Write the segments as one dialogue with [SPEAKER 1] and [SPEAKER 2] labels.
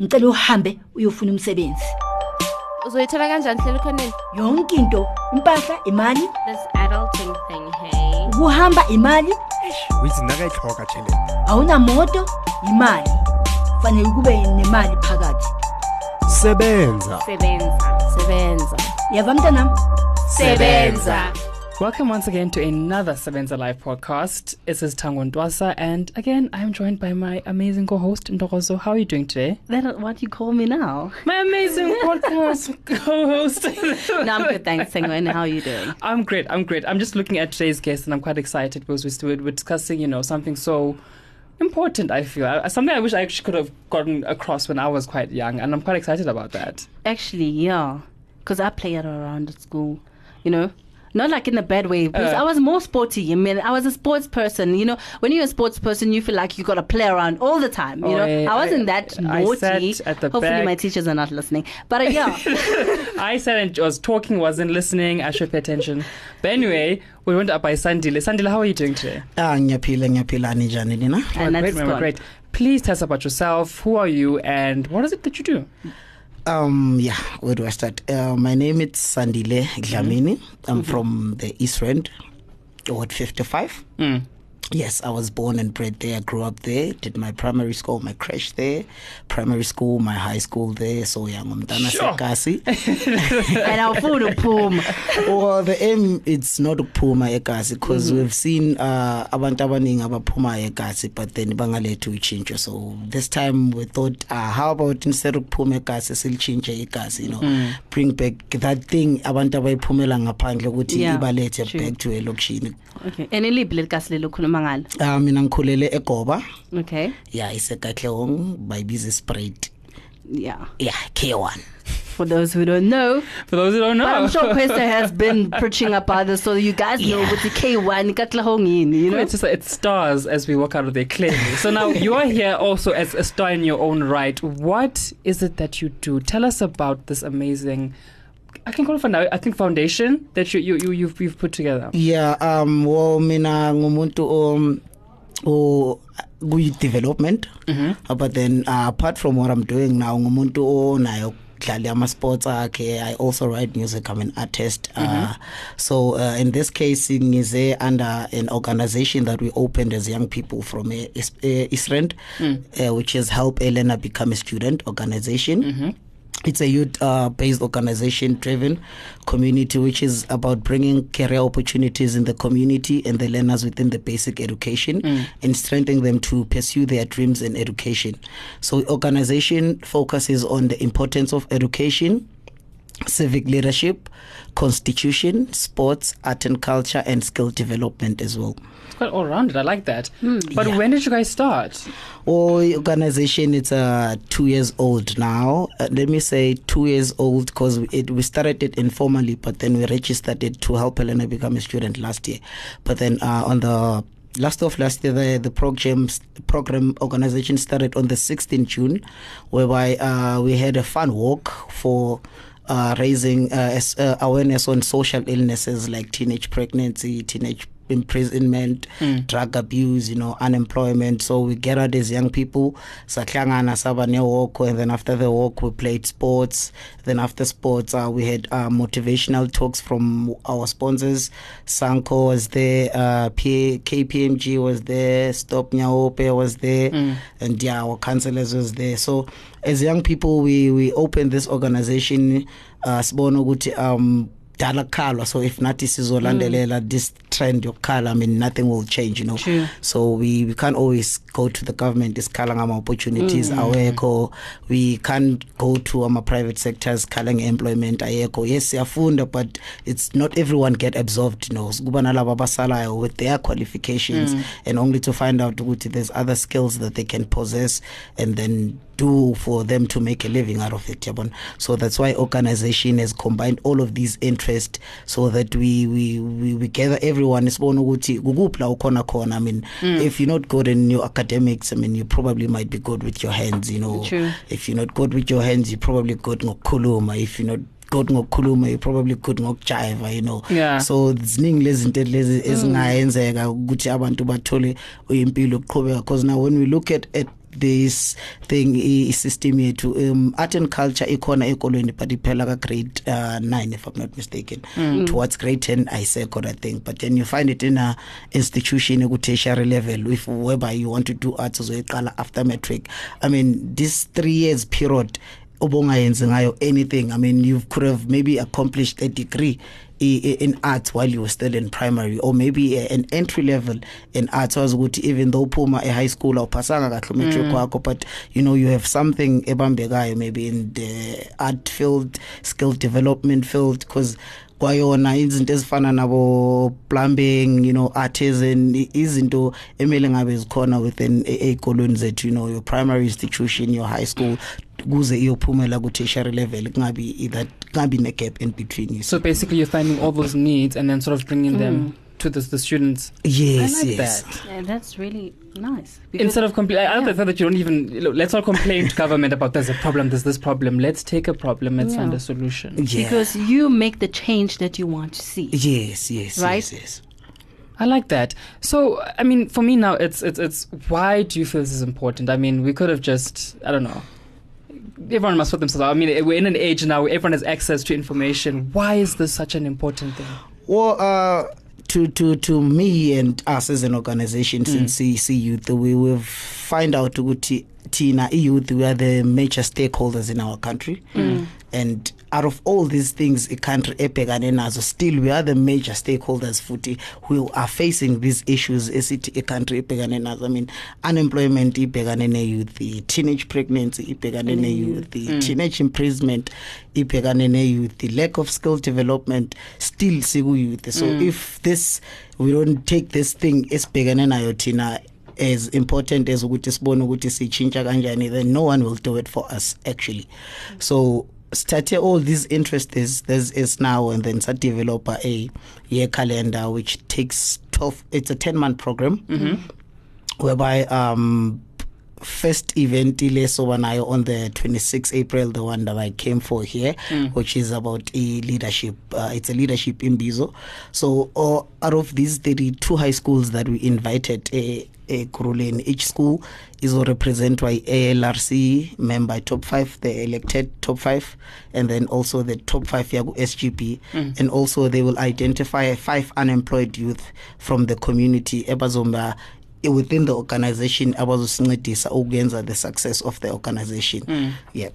[SPEAKER 1] ngicela uhambe uyofuna umsebenzi.
[SPEAKER 2] Uzoyithola kanjani hlela khoneni
[SPEAKER 1] yonke into impahla imali.
[SPEAKER 2] This adulting thing hey.
[SPEAKER 1] Ukuhamba imali.
[SPEAKER 3] Withi nakayitlhoga tšhelete
[SPEAKER 1] awunamoto imali. Fanele kube nemali phakathi.
[SPEAKER 3] Sebenza.
[SPEAKER 2] Sebenza. Sebenza.
[SPEAKER 1] Yava mntanam?
[SPEAKER 2] Sebenza.
[SPEAKER 4] Welcome once again to another Sebenza Live podcast. This is Tango Ndwasa, and again, I'm joined by my amazing co-host Ndorozo. How are you doing today?
[SPEAKER 5] That what you call me now?
[SPEAKER 4] My amazing podcast co-host.
[SPEAKER 5] No, I'm good, thanks, Sengwen. How are you doing?
[SPEAKER 4] I'm great. I'm great. I'm just looking at today's guest, and I'm quite excited because we're, we're discussing, you know, something so important. I feel uh, something I wish I actually could have gotten across when I was quite young, and I'm quite excited about that.
[SPEAKER 5] Actually, yeah, because I play it around at school. You know. Not like in a bad way, because
[SPEAKER 4] Uh.
[SPEAKER 5] I was more sporty. I mean, I was a sports person. You know, when you're a sports person, you feel like you got to play around all the time. You
[SPEAKER 4] Oh,
[SPEAKER 5] know,
[SPEAKER 4] I-
[SPEAKER 5] I wasn't
[SPEAKER 4] I-
[SPEAKER 5] that
[SPEAKER 4] I
[SPEAKER 5] naughty.
[SPEAKER 4] sat at the
[SPEAKER 5] Hopefully,
[SPEAKER 4] back.
[SPEAKER 5] my teachers are not listening. But uh, yeah,
[SPEAKER 4] I said and was talking, wasn't listening. I should pay attention. But anyway, we went up by Sandile. Sandile, how are you doing today?
[SPEAKER 6] Ah ngiyaphila ngiyaphila njani nina?
[SPEAKER 5] and
[SPEAKER 4] Oh, great,
[SPEAKER 5] that's
[SPEAKER 4] man, we're
[SPEAKER 5] gone.
[SPEAKER 4] great. Please tell us about yourself. Who are you, and what is it that you do?
[SPEAKER 6] Um yeah, where do I start? Uh, my name is Sandile Dlamini. I'm from the East Rand, Ward 55.
[SPEAKER 4] Mm.
[SPEAKER 6] Yes, I was born and bred there. I grew up there. Did my primary school, my crash there, primary school, my high school there. So yeah, ngumntana
[SPEAKER 4] Sure.
[SPEAKER 6] sekasi.
[SPEAKER 5] and our food boom.
[SPEAKER 6] well, the aim it's not ukuphuma egasi because
[SPEAKER 4] Mm-hmm.
[SPEAKER 6] we've seen uh, abantu abaningi abaphuma egasi but then bangalethu utshintsho so this time we thought uh, how about instead of ukuphuma egasi silitshintshe igasi you know
[SPEAKER 4] Mm.
[SPEAKER 6] bring back that thing abantu abayiphumela ngaphandle ukuthi
[SPEAKER 5] Yeah,
[SPEAKER 6] ibalethe
[SPEAKER 5] true.
[SPEAKER 6] back to elokishini
[SPEAKER 5] Okay. And iliphi lelikasi lelo khuluma ngalo?
[SPEAKER 6] uh, mina ngikhulele egoba
[SPEAKER 5] Okay.
[SPEAKER 6] yeah isekatlehong bayibiza sprayed
[SPEAKER 5] Yeah.
[SPEAKER 6] yeah k1
[SPEAKER 5] For those who don't know,
[SPEAKER 4] For those who don't know,
[SPEAKER 5] But I'm sure Questa has been preaching about this so you guys know
[SPEAKER 6] Yeah.
[SPEAKER 5] what the K1 katlahongini, you know?
[SPEAKER 4] it's just it stars as we walk out of there clearly. so now you are here also as a star in your own right. What is it that you do? Tell us about this amazing. I can call it for now. I think foundation that you you, you you've you've put together.
[SPEAKER 6] yeah um well mina ngumuntu um o kuyi-development. Uh, but then uh, apart from what i'm doing now ngumuntu onayo dlala ama-sports akhe. I also write music i'm an artist. Uh, so uh, in this case ngize under an organization that we opened as young people from uh, Is- uh, Israel, uh, which is help a learner become a student organization it's a youth uh, based organization driven community which is about bringing career opportunities in the community and the learners within the basic education and strengthening them to pursue their dreams in education. So organization focuses on the importance of education civic leadership constitution sports art and culture and skill development as well
[SPEAKER 4] It's quite all rounded. I like that. But
[SPEAKER 6] Yeah.
[SPEAKER 4] when did you guys start?
[SPEAKER 6] Our organization it's uh, two years old now. Uh, let me say two years old because we started it informally, but then we registered it to help a learner become a student last year. But then uh, on the last of last year, the, the program program organization started on the 16th June, whereby uh, we had a fun walk for. Uh, raising uh, uh, awareness on social illnesses like teenage pregnancy, teenage imprisonment, drug abuse, you know, unemployment. So we gathered as young people, saklangana saba ne walk, and then after the walk we played sports. Then after sports, uh, we had uh, motivational talks from our sponsors. SANCO was there, uh, P- KPMG was there, Stop Nyaope was there, and yeah, our counselors was there. So as young people, we we opened this organization. Uh, sibona ukuthi um kukhalwa so if nathi sizolandelela this trend yokukhala i mean nothing will change you know
[SPEAKER 5] True.
[SPEAKER 6] so we, we can't always go to the government isikhala ngama-opportunities mm. awekho we can't go to ama-private sectors khala nge-employment ayekho yes siyafunda but it's not everyone get absorbed you know kuba nalabo abasalayo with their qualifications mm. and only to find out ukuthi there's other skills that they can possess and then do for them to make a living out of it yabona so that's why organization has combined all of these interests so that we we we, we gather everyone sibone ukuthi kukuphi la ukhona khona i mean mm. if you're not good in your academics i mean you probably might be good with your hands you know
[SPEAKER 5] True.
[SPEAKER 6] if you're not good with your hands you're probably good ngokukhuluma if you're not good ngokukhuluma you're probably good ngokujiva you know
[SPEAKER 4] Yeah.
[SPEAKER 6] so ziningi lezinto lezi ezingayenzeka ukuthi abantu bathole impilo yokuqhubeka because now when we look at at this thing i- i-system yethu um, art and culture ikhona ekolweni but iphela ka-grade uh, 9 if i'm not mistaken. Mm. towards grade 10 ayisekho that thing but then you find it in a institution eku-tertiary level if whereby you want to do arts uzoyiqala after matric. I mean this three years period obongayenzi ngayo anything. I mean you could have maybe accomplished a degree in arts while you were still in primary or maybe an entry level in arts. Was good even though uphuma e-high school or awuphasanga kahle umetric mm. wakho but you know you have something ebambekayo maybe in the art field skill development field because kwayona izinto ezifana nabo plumbing you know artisan izinto emele ngabe zikhona within ey'kolweni zethu you know your primary institution your high school kuze iyophumela ku-tertiary level kungabi that kungabi ne-gap in between you
[SPEAKER 4] So basically, you're finding all those needs and then sort of bringing them mm. to the, the students.
[SPEAKER 6] yes
[SPEAKER 4] I like
[SPEAKER 6] yes
[SPEAKER 4] that.
[SPEAKER 5] Yeah, that's really nice.
[SPEAKER 4] Instead of complaining, I, I
[SPEAKER 5] Yeah.
[SPEAKER 4] thought that you don't even look, let's not complain to government about there's a problem, there's this problem. Let's take a problem, let's
[SPEAKER 5] Yeah.
[SPEAKER 4] find a solution.
[SPEAKER 6] yeah.
[SPEAKER 5] because you make the change that you want to see.
[SPEAKER 6] yes yes
[SPEAKER 5] Right?
[SPEAKER 6] yes, yes.
[SPEAKER 4] I like that. So, I mean, for me now, it's it's it's why do you feel this is important? I mean, we could have just I don't know. Everyone must put themselves out. I mean, we're in an age now where everyone has access to information. Why is this such an important thing?
[SPEAKER 6] Well, uh, to to to me and us as an organization
[SPEAKER 4] Mm.
[SPEAKER 6] since CC Youth, we will find out Tina youth we are the major stakeholders in our country,
[SPEAKER 4] Mm.
[SPEAKER 6] And out of all these things, a country ebhekane nazo, still we are the major stakeholders futhi who are facing these issues esithi a country ebhekane nazo. I mean, unemployment ibhekane ne youth, the teenage pregnancy ibhekane ne youth, the
[SPEAKER 4] Mm.
[SPEAKER 6] teenage imprisonment ibhekane ne youth the lack of skill development still siku youth so
[SPEAKER 4] Mm.
[SPEAKER 6] if this we don't take this thing esibhekane nayo thina as important as ukuthi sibone ukuthi sichintsha kanjani then no one will do it for us actually so start all these interests there's is now and then start develop a year calendar which takes 12 it's a 10 month program
[SPEAKER 4] Mm-hmm.
[SPEAKER 6] whereby um first event nayo on the 26 April the one that I came for here
[SPEAKER 4] Mm.
[SPEAKER 6] which is about a leadership uh, it's a leadership Imbizo so uh, out of these 32 high schools that we invited a Ekurhuleni each school is represented by ALRC member top 5 the elected top 5 and then also the top 5 yaku SGB
[SPEAKER 4] Mm.
[SPEAKER 6] and also they will identify five unemployed youth from the community ebazomba within the organization abazosincedisa ukuyenza the success of the organization
[SPEAKER 4] Mm.
[SPEAKER 6] yeah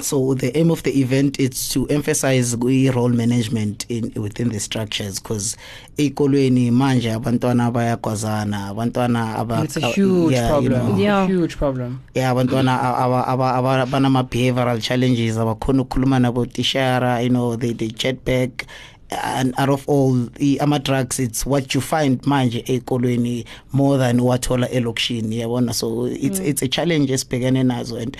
[SPEAKER 6] so the aim of the event is to emphasize role management in within the structures because ey'kolweni manje abantwana bayakwazana abantwana aba-
[SPEAKER 4] And it's a
[SPEAKER 6] uh, huge
[SPEAKER 4] problem.
[SPEAKER 6] know,
[SPEAKER 5] Yeah.
[SPEAKER 4] Huge problem.
[SPEAKER 6] yeah abantwana aba- aba- aba- banama-behavioral challenges abakhona ukukhuluma nabotishara you know they, they chat back and out of all ama-drugs it's what you find manje ey'kolweni more than wathola elokishini yabona? So it's, mm. it's a challenge esibhekene nazo and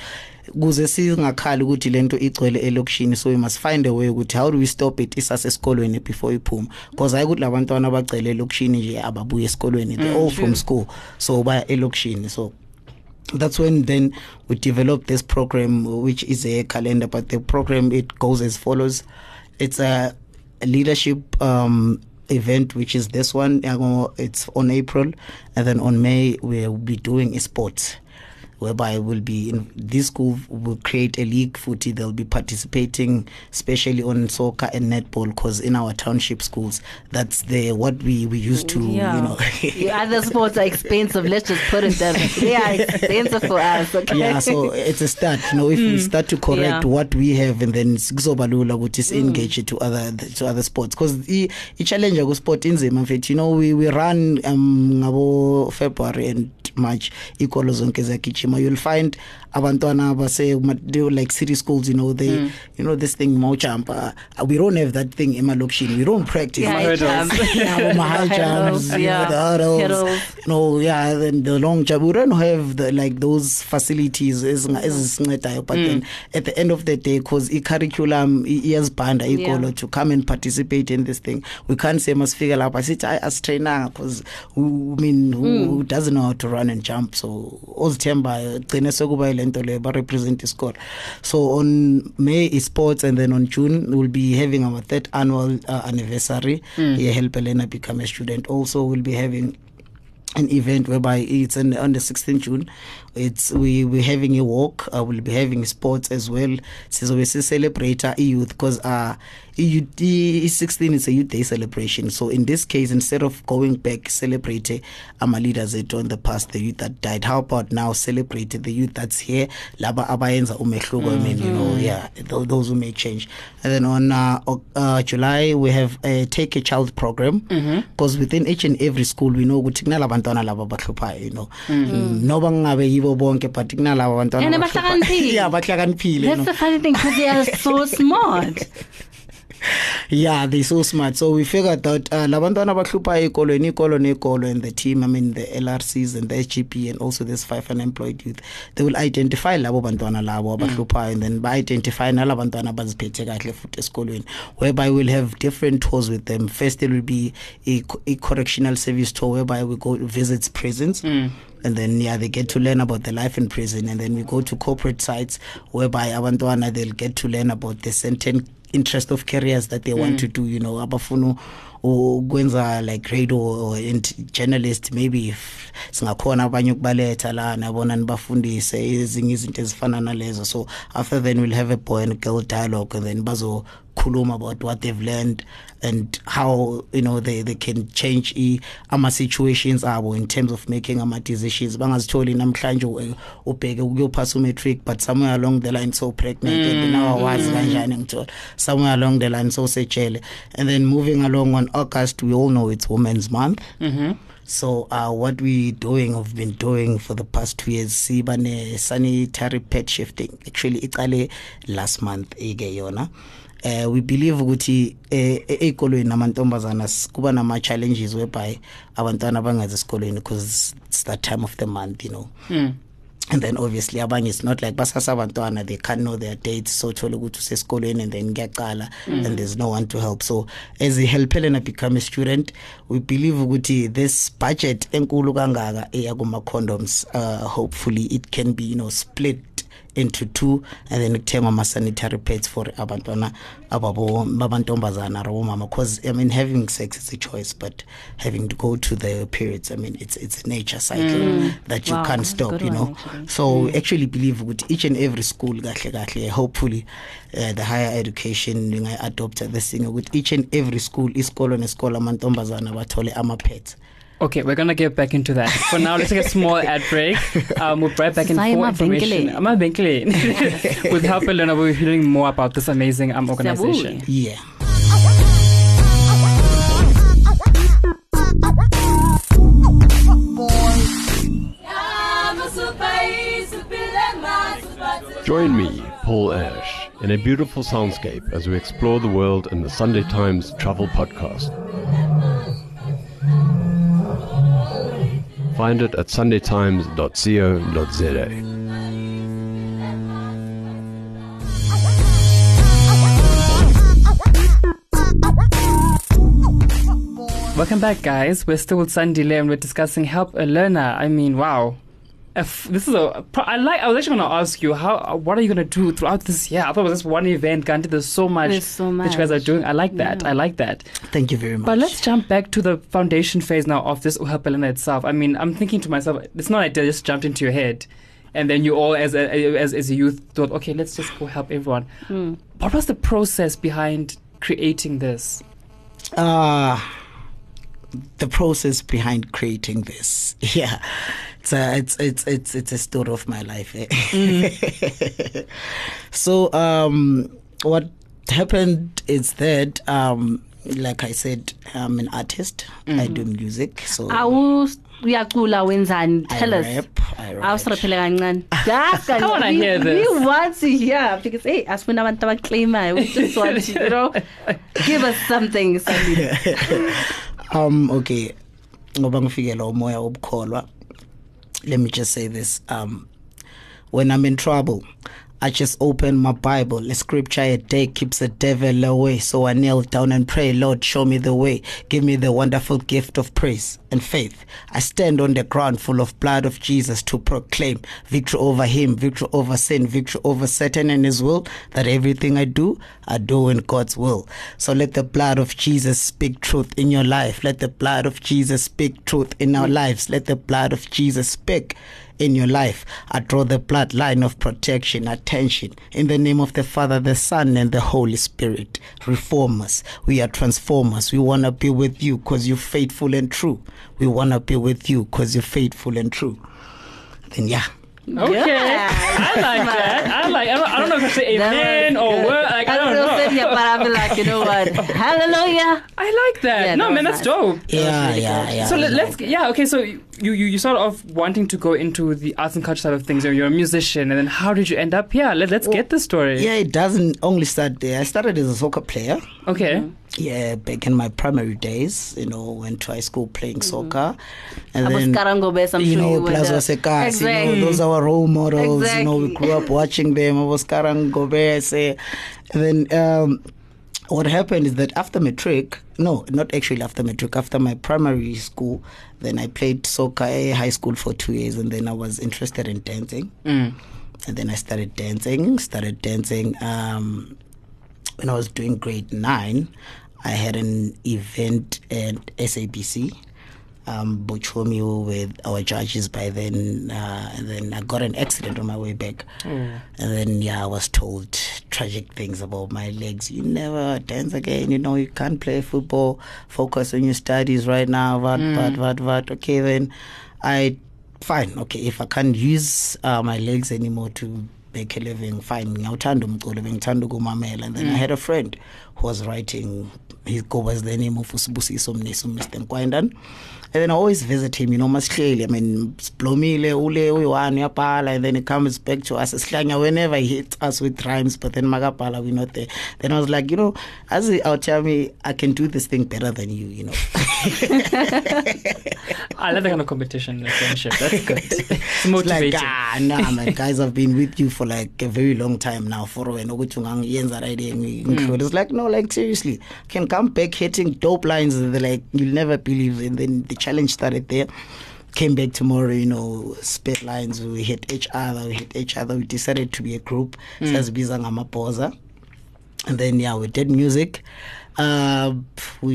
[SPEAKER 6] kuze singakhali ukuthi lento igcwele elokishini so we must find a way ukuthi how do we stop it isasesikolweni before iphuma? Because hayi ukuthi labantwana abagcwele elokishini nje ababuye esikolweni they all from school so baya elokishini so that's when then we developed this program which is a calendar but the program it goes as follows. It's a leadership um event which is this one it's on april and then on may we'll be doing a sports whereby we'll be in this school will create a league footy they'll be participating especially on soccer and netball because in our township schools that's the what we we used to
[SPEAKER 5] yeah.
[SPEAKER 6] you know
[SPEAKER 5] The other sports are expensive. Let's just put it that way. They are expensive for us. Okay.
[SPEAKER 6] yeah so it's a start you know if we start to correct
[SPEAKER 5] Yeah.
[SPEAKER 6] what we have and then kuzoba lula ukuthi si engage to other to other sports because i challenge ku sport inzima mfethu you know we we run um February and March ikolo zonke ziyagijima you'll find abantwana base like city schools you know they
[SPEAKER 5] Hmm.
[SPEAKER 6] you know this thing uh, we don't have that thing emalokishini we don't practice
[SPEAKER 5] Yeah,
[SPEAKER 6] yeah, high jumps, you know, the hurdles, you know, yeah, then the long jump. We don't have the like those facilities as as but then at the end of the day, because i curriculum is banned
[SPEAKER 5] Yeah.
[SPEAKER 6] to come and participate in this thing, we can't say must figure out. I sit I as trainer because who I mean who, who doesn't know how to run and jump. So ozithemba gcine sekuba le ba represent isikole. So on May sports and then on June we'll be having our third annual uh, anniversary. Mm. Yeah, help a learner become a student. Also we'll be having an event whereby it's on, on the 16th June it's we we're having a walk uh, we'll be having sports as well sizobe celebrate i-youth because uh i-16 is a youth day celebration so in this case instead of going back celebrate ama-leaders ethu on the past the youth that died how about now celebrate the youth that's here laba abayenza umehluko i mean you know yeah th- those who make change and then on uh, uh, july we have a take a child program because within each and every school we know ukuthi kunalabantwana laba abahluphayo you know mm. noba kungabe yibo bonke but kunalaba abantwana
[SPEAKER 5] And
[SPEAKER 6] abahluphayo.
[SPEAKER 5] abahlakaniphile.
[SPEAKER 6] yeah abahlakaniphile you
[SPEAKER 5] That's the funny thing because they are so smart.
[SPEAKER 6] Yeah they're so smart. So we figured out uh, labantwana abahluphayo ekolweni ikolo nekolo and the team i mean the lrcs and the sgb and also this five unemployed youth they will identify labo bantwana labo abahluphayo and then ba-identify nalabantwana abaziphethe kahle futhi esikolweni whereby we'll have different tours with them. First there will be a, a correctional service tour whereby we go visits prisons mm. and then yeah they get to learn about the life in prison and then we go to corporate sites whereby abantwana they'll get to learn about the certain interest of careers that they mm. want to do you know abafuno abafuna ukwenza like radio or journalist maybe if singakhona abanye ukubaletha la nabona nibafundise ezinye izinto ezifana nalezo so after then we'll have a boy and girl dialogue and then bazokhuluma about what they've learned and how you know they, they can change ama-situations abo in terms of making ama-decisions. Bangazitholi namhlanje ubheke ukuyophasa umatric but somewhere along the line so pregnant mm. and now awazi kanjani ngithola somewhere along the line so sejele and then moving along on august we all know it's women's month.
[SPEAKER 4] Mm-hmm.
[SPEAKER 6] so uh, what we doing have been doing for the past two years siba ne-sanitary pet shifting. Actually icale last month ike yona uh, we believe ukuthi eh, e- ey'kolweni namantombazana kuba nama-challenges whereby abantwana bangazi esikolweni because it's that time of the month you know
[SPEAKER 4] Mm.
[SPEAKER 6] and then obviously abanye it's not like basasabantwana they can't know their dates so thola ukuthi usesikolweni and then kuyaqala mm. and there's no one to help so as i-help a learner become a student we believe ukuthi this budget enkulu kangaka eya kuma-condoms uh, hopefully it can be you know split into two and then kuthengwa ama-sanitary pads for abantwana babantombazana rabomama because i mean having sex is a choice but having to go to the periods i mean it's, it's a nature cycle mm. that you
[SPEAKER 5] Wow,
[SPEAKER 6] can't stop you
[SPEAKER 5] one,
[SPEAKER 6] know
[SPEAKER 5] actually.
[SPEAKER 6] so we actually believe with each and every school kahle kahle hopefully uh, the higher education inga-adopta this thing with each and every school isikolo nesikolo amantombazana bathole ama-pets
[SPEAKER 4] Okay, we're gonna get back into that. For now, let's take a small ad break. Um, we'll be right back in
[SPEAKER 5] Sai
[SPEAKER 4] for
[SPEAKER 5] emavenkileni.
[SPEAKER 4] information. Amavenkileni. With help a learner, we'll be hearing more about this amazing um, organization.
[SPEAKER 6] Yeah
[SPEAKER 3] Join me, Paul Ash, in a beautiful soundscape as we explore the world in the Sunday Times Travel Podcast. Find it at sundaytimes.co.za.
[SPEAKER 4] Welcome back, guys. We're still with Sandile and we're discussing help a learner. I mean, wow. If this is a. pro- I like. I was actually going to ask you how. What are you going to do throughout this year? I thought it was just one event. Gandhi, there's so much,
[SPEAKER 5] There's so
[SPEAKER 4] that you guys are doing. I like that.
[SPEAKER 5] Yeah.
[SPEAKER 4] I like that.
[SPEAKER 6] thank you very much
[SPEAKER 4] But let's jump back to the foundation phase now of this Help a Learner itself. I mean, I'm thinking to myself, it's not like they just jumped into your head, and then you all, as a, as as a youth, thought, okay, let's just go help everyone.
[SPEAKER 5] Hmm.
[SPEAKER 4] What was the process behind creating this?
[SPEAKER 6] uh the process behind creating this yeah it's a, it's it's it's it's a story of my life eh? so um what happened is that um like i said i'm an artist i do music so
[SPEAKER 5] Awu uyacula wenzani?
[SPEAKER 6] I
[SPEAKER 5] Tell us.
[SPEAKER 6] rap, I write.
[SPEAKER 5] awusiraphele kancane Gas,
[SPEAKER 4] I wanna
[SPEAKER 5] we-
[SPEAKER 4] hear this.
[SPEAKER 5] we want to hear because hey asifuna abantu abaclaimayo we just want to you know give us something Sandile.
[SPEAKER 6] Um okay. Ngoba ngifikela umoya wobukholwa let me just say this um when i'm in trouble I just open my Bible. A scripture a day keeps the devil away. So I kneel down and pray, Lord, show me the way. Give me the wonderful gift of praise and faith. I stand on the ground full of blood of Jesus to proclaim victory over him, victory over sin, victory over Satan and his will. That everything I do, I do in God's will. So let the blood of Jesus speak truth in your life. Let the blood of Jesus speak truth in our lives. Let the blood of Jesus speak in your life. I draw the bloodline of protection, attention. In the name of the Father, the Son, and the Holy Spirit. Reform us. We are transformers. We want to be with you because you're faithful and true. We want to be with you because you're faithful and true. Then, yeah.
[SPEAKER 4] Okay, I like that. I like. I don't, I don't know if I say
[SPEAKER 5] That
[SPEAKER 4] amen or what. Like I don't
[SPEAKER 5] know. gonna say,
[SPEAKER 4] know.
[SPEAKER 5] yeah, but I'll be like, you know what? Hallelujah.
[SPEAKER 4] I like that.
[SPEAKER 5] Yeah,
[SPEAKER 4] no,
[SPEAKER 5] that
[SPEAKER 4] man, that's
[SPEAKER 5] nice.
[SPEAKER 4] dope.
[SPEAKER 6] Yeah, yeah, yeah.
[SPEAKER 4] So let, let's yeah okay. So you, you you sort of wanting to go into the arts and culture side of things. You're, you're a musician, and then how did you end up here? Let, let's get the story.
[SPEAKER 6] Yeah, it doesn't only start there. I started as a soccer player.
[SPEAKER 4] Okay. Mm-hmm.
[SPEAKER 6] Yeah, back in my primary days, you know, went to high school playing soccer, and
[SPEAKER 5] I
[SPEAKER 6] then you know, Plaza. Sekas, you know, those are our role models. You know, we grew up watching them. I was Karangobese. And then um, what happened is that after matric, no, not actually after matric, after my primary school, then I played soccer at high school for two years, and then I was interested in dancing.
[SPEAKER 4] Mm.
[SPEAKER 6] And then I started dancing, started dancing. Um, when I was doing grade nine, I had an event at SABC, um, Bochomio with our judges by then. Uh, and then I got an accident on my way back. And then, yeah, I was told tragic things about my legs. You never dance again. You know, you can't play football. Focus on your studies right now. What, what, what, what. Okay, then I, fine. Okay, if I can't use uh, my legs anymore to make a living fine ngiyawuthanda umculo bengithanda ukumamela. And then i had a friend who was writing he was the name of usibusiso mniso mr. Nkwandan. And then i always visit him you know masihleli i mean siblomile ule uyi-one uyabhala and then he comes back to us sihlanya whenever he hits us with rhymes but then makabhala we're not there. Then i was like you know as i'll tell me i can do this thing better than you you know
[SPEAKER 4] I love that kind of competition and friendship. That's good. it's motivating.
[SPEAKER 6] like ah nah man guys I've been with you for like a very long time now. For wena ukuthi ungangiyenza right ngihlole it's like no like seriously. Can come back hitting dope lines and like you'll never believe. And then the challenge started there. Came back tomorrow you know spit lines. We hit each other we hit each other. We decided to be a group. Sazibiza ngamaboza and then yeah we did music uh, we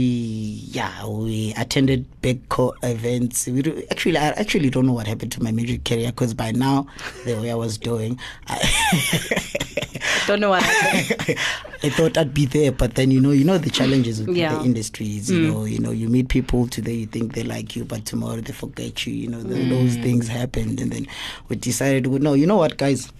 [SPEAKER 6] yeah we attended big co events we do, actually i actually don't know what happened to my music career because by now the way i was doing I,
[SPEAKER 5] Don't know what happened.
[SPEAKER 6] I thought I'd be there, but then you know, you know the challenges with
[SPEAKER 5] Yeah.
[SPEAKER 6] the industries. You know, you know, you meet people today, you think they like you, but tomorrow they forget you. You know, th- those things happened, and then we decided, well, no, you know what, guys,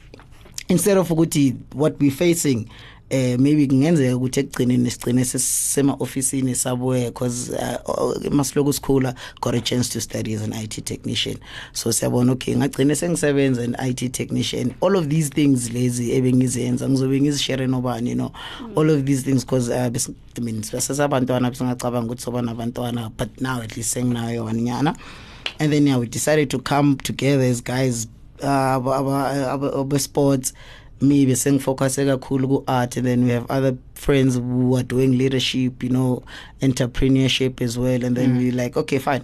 [SPEAKER 6] instead of what we're facing eh maybe kungenzeka ukuthi ekugcineni sigcine sesema-ofisini sabuye because uh, masiloku sikhula got a chance to study as an IT technician. So siyabona okay ngagcine sengisebenza an IT technician. All of these things lezi ebengizenza ngizobe ngizishere nobani you know? All of these things because uh, bes- I mean sasabantwana besingacabanga ukuthi soba nabantwana but now at least senginayo yonyana and then yeah we decided to come together as guys uh, abe-sports me besengifocuse kakhulu ku-art and then we have other friends who are doing leadership you know entrepreneurship as well and then mm. we like okay fine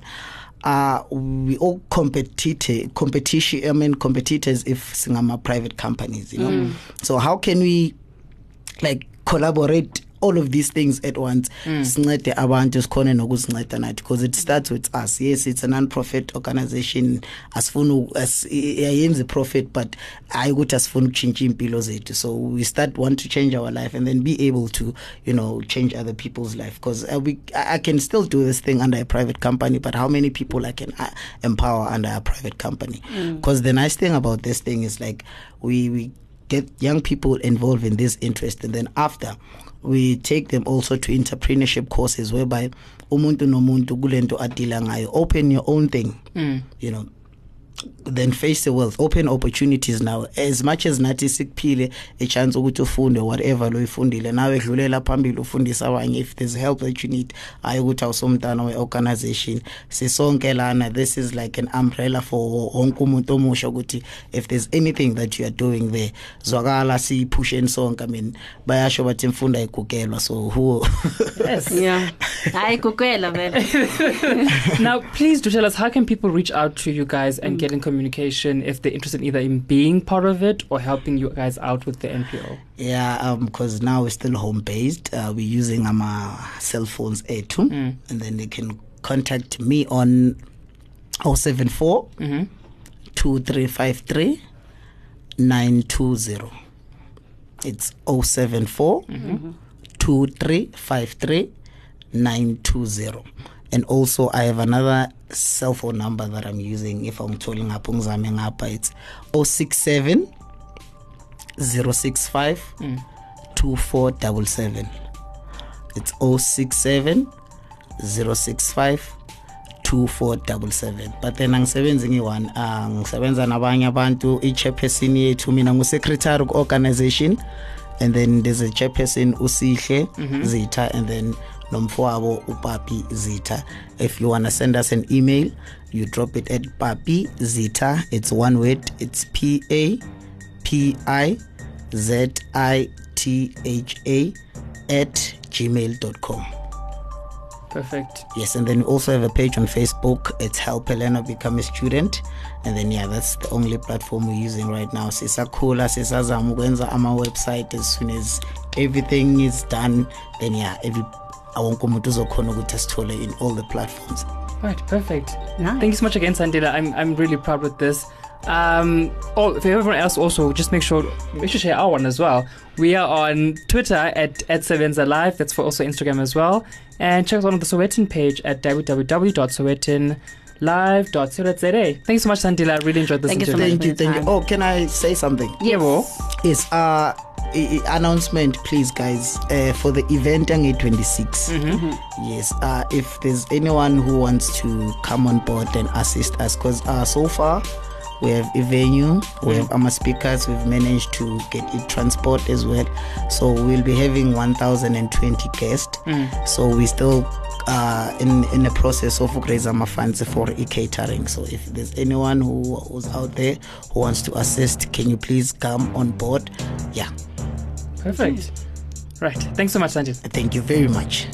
[SPEAKER 6] uh we all competitor competition i mean competitors if singama private companies you know mm. so how can we like collaborate all of these things at once sincede abantu sikhone nokuzinceda nathi because it starts with us. Yes it's a non-profit organization. Asifuni as- i- ayenzi profit but i hayi ukuthi asifuni ukutshintsha iy'mpilo zethu. So we start want to change our life and then be able to you know change other people's life. Because uh, we I can still do this thing under a private company but how many people I can uh, empower under a private company? Because the nice thing about this thing is like we we get young people involved in this interest. And then after we take them also to entrepreneurship courses whereby umuntu nomuntu kulento adila ngayo. Open your own thing. Mm. You know then face the world. Open opportunities now. As much as nathi sikuphile a chance ukuthi ufunde whatever lo ifundile nawe edlulela phambili ufundisa abanye. If there's help that you need hayi ukuthi awusomntana we-organization. Sisonke lana this is like an umbrella for wonke umuntu omusha ukuthi if there's anything that you are doing there zwakala siyiphusheni sonke i mean bayasho bathi imfundo ayigugelwa so who
[SPEAKER 4] Yes.
[SPEAKER 5] Yeah. Hayi kukwela vele.
[SPEAKER 4] now, please do tell us how can people reach out to you guys and mm. get in communication if they're interested either in being part of it or helping you guys out with the NPO.
[SPEAKER 6] Yeah, um, because now we're still home based. Uh, we're using um, our cell phones A2, and then they can contact me on 074
[SPEAKER 4] Mm-hmm.
[SPEAKER 6] 2353 920. It's 074 2353 920. And also, I have another cell phone number that I'm using if I'm tolling up ungizame ngapha. It's 067 065 2477. It's 067 065 2477 but then angisebenzi ngi-one uh, ngisebenza nabanye abantu i-chairperson yethu mina ngu-secretary ku-organization and then there's a chairperson usihle zitha and then nomfowabo upapi zitha if you want to send us an email you drop it at papi zitha it's one word it's p a p i z i t h a at gmail.com
[SPEAKER 4] Perfect.
[SPEAKER 6] Yes, and then we also have a page on Facebook. It's Help a Learner Become a Student. And then yeah, that's the only platform we're using right now. Sisakhula, sisazama ukwenza ama website as soon as everything is done, then yeah, every awonke umuntu uzokhona ukuthi asithole in all the platforms.
[SPEAKER 4] Right, perfect.
[SPEAKER 5] Nice.
[SPEAKER 4] Thank you so much again, Sandila. I'm I'm really proud with this. Um, oh, for everyone else, also just make sure we should share our one as well. We are on Twitter at at Sebenza Live. That's for also Instagram as well. And check us out on the Sowetan page at www.sowetanlive.co.za. Thank Thanks so much, Sandila. I really enjoyed this.
[SPEAKER 5] Thank you so
[SPEAKER 4] interview.
[SPEAKER 5] much.
[SPEAKER 6] Thank you,
[SPEAKER 5] for your
[SPEAKER 6] thank you. Oh, can I say something?
[SPEAKER 4] Yeah, well,
[SPEAKER 6] Yes, uh i- i- announcement please guys uh, for the event on 26 yes uh, if there's anyone who wants to come on board and assist us because uh, so far we have a venue we have our speakers we've managed to get it transport as well. So we'll be having 1020 guests. So we still uh, in in the process of raise our funds for e-catering so if there's anyone who who's out there who wants to assist can you please come on board? Yeah.
[SPEAKER 4] Perfect. Right. Thanks so much, Sandila.
[SPEAKER 6] thank you very much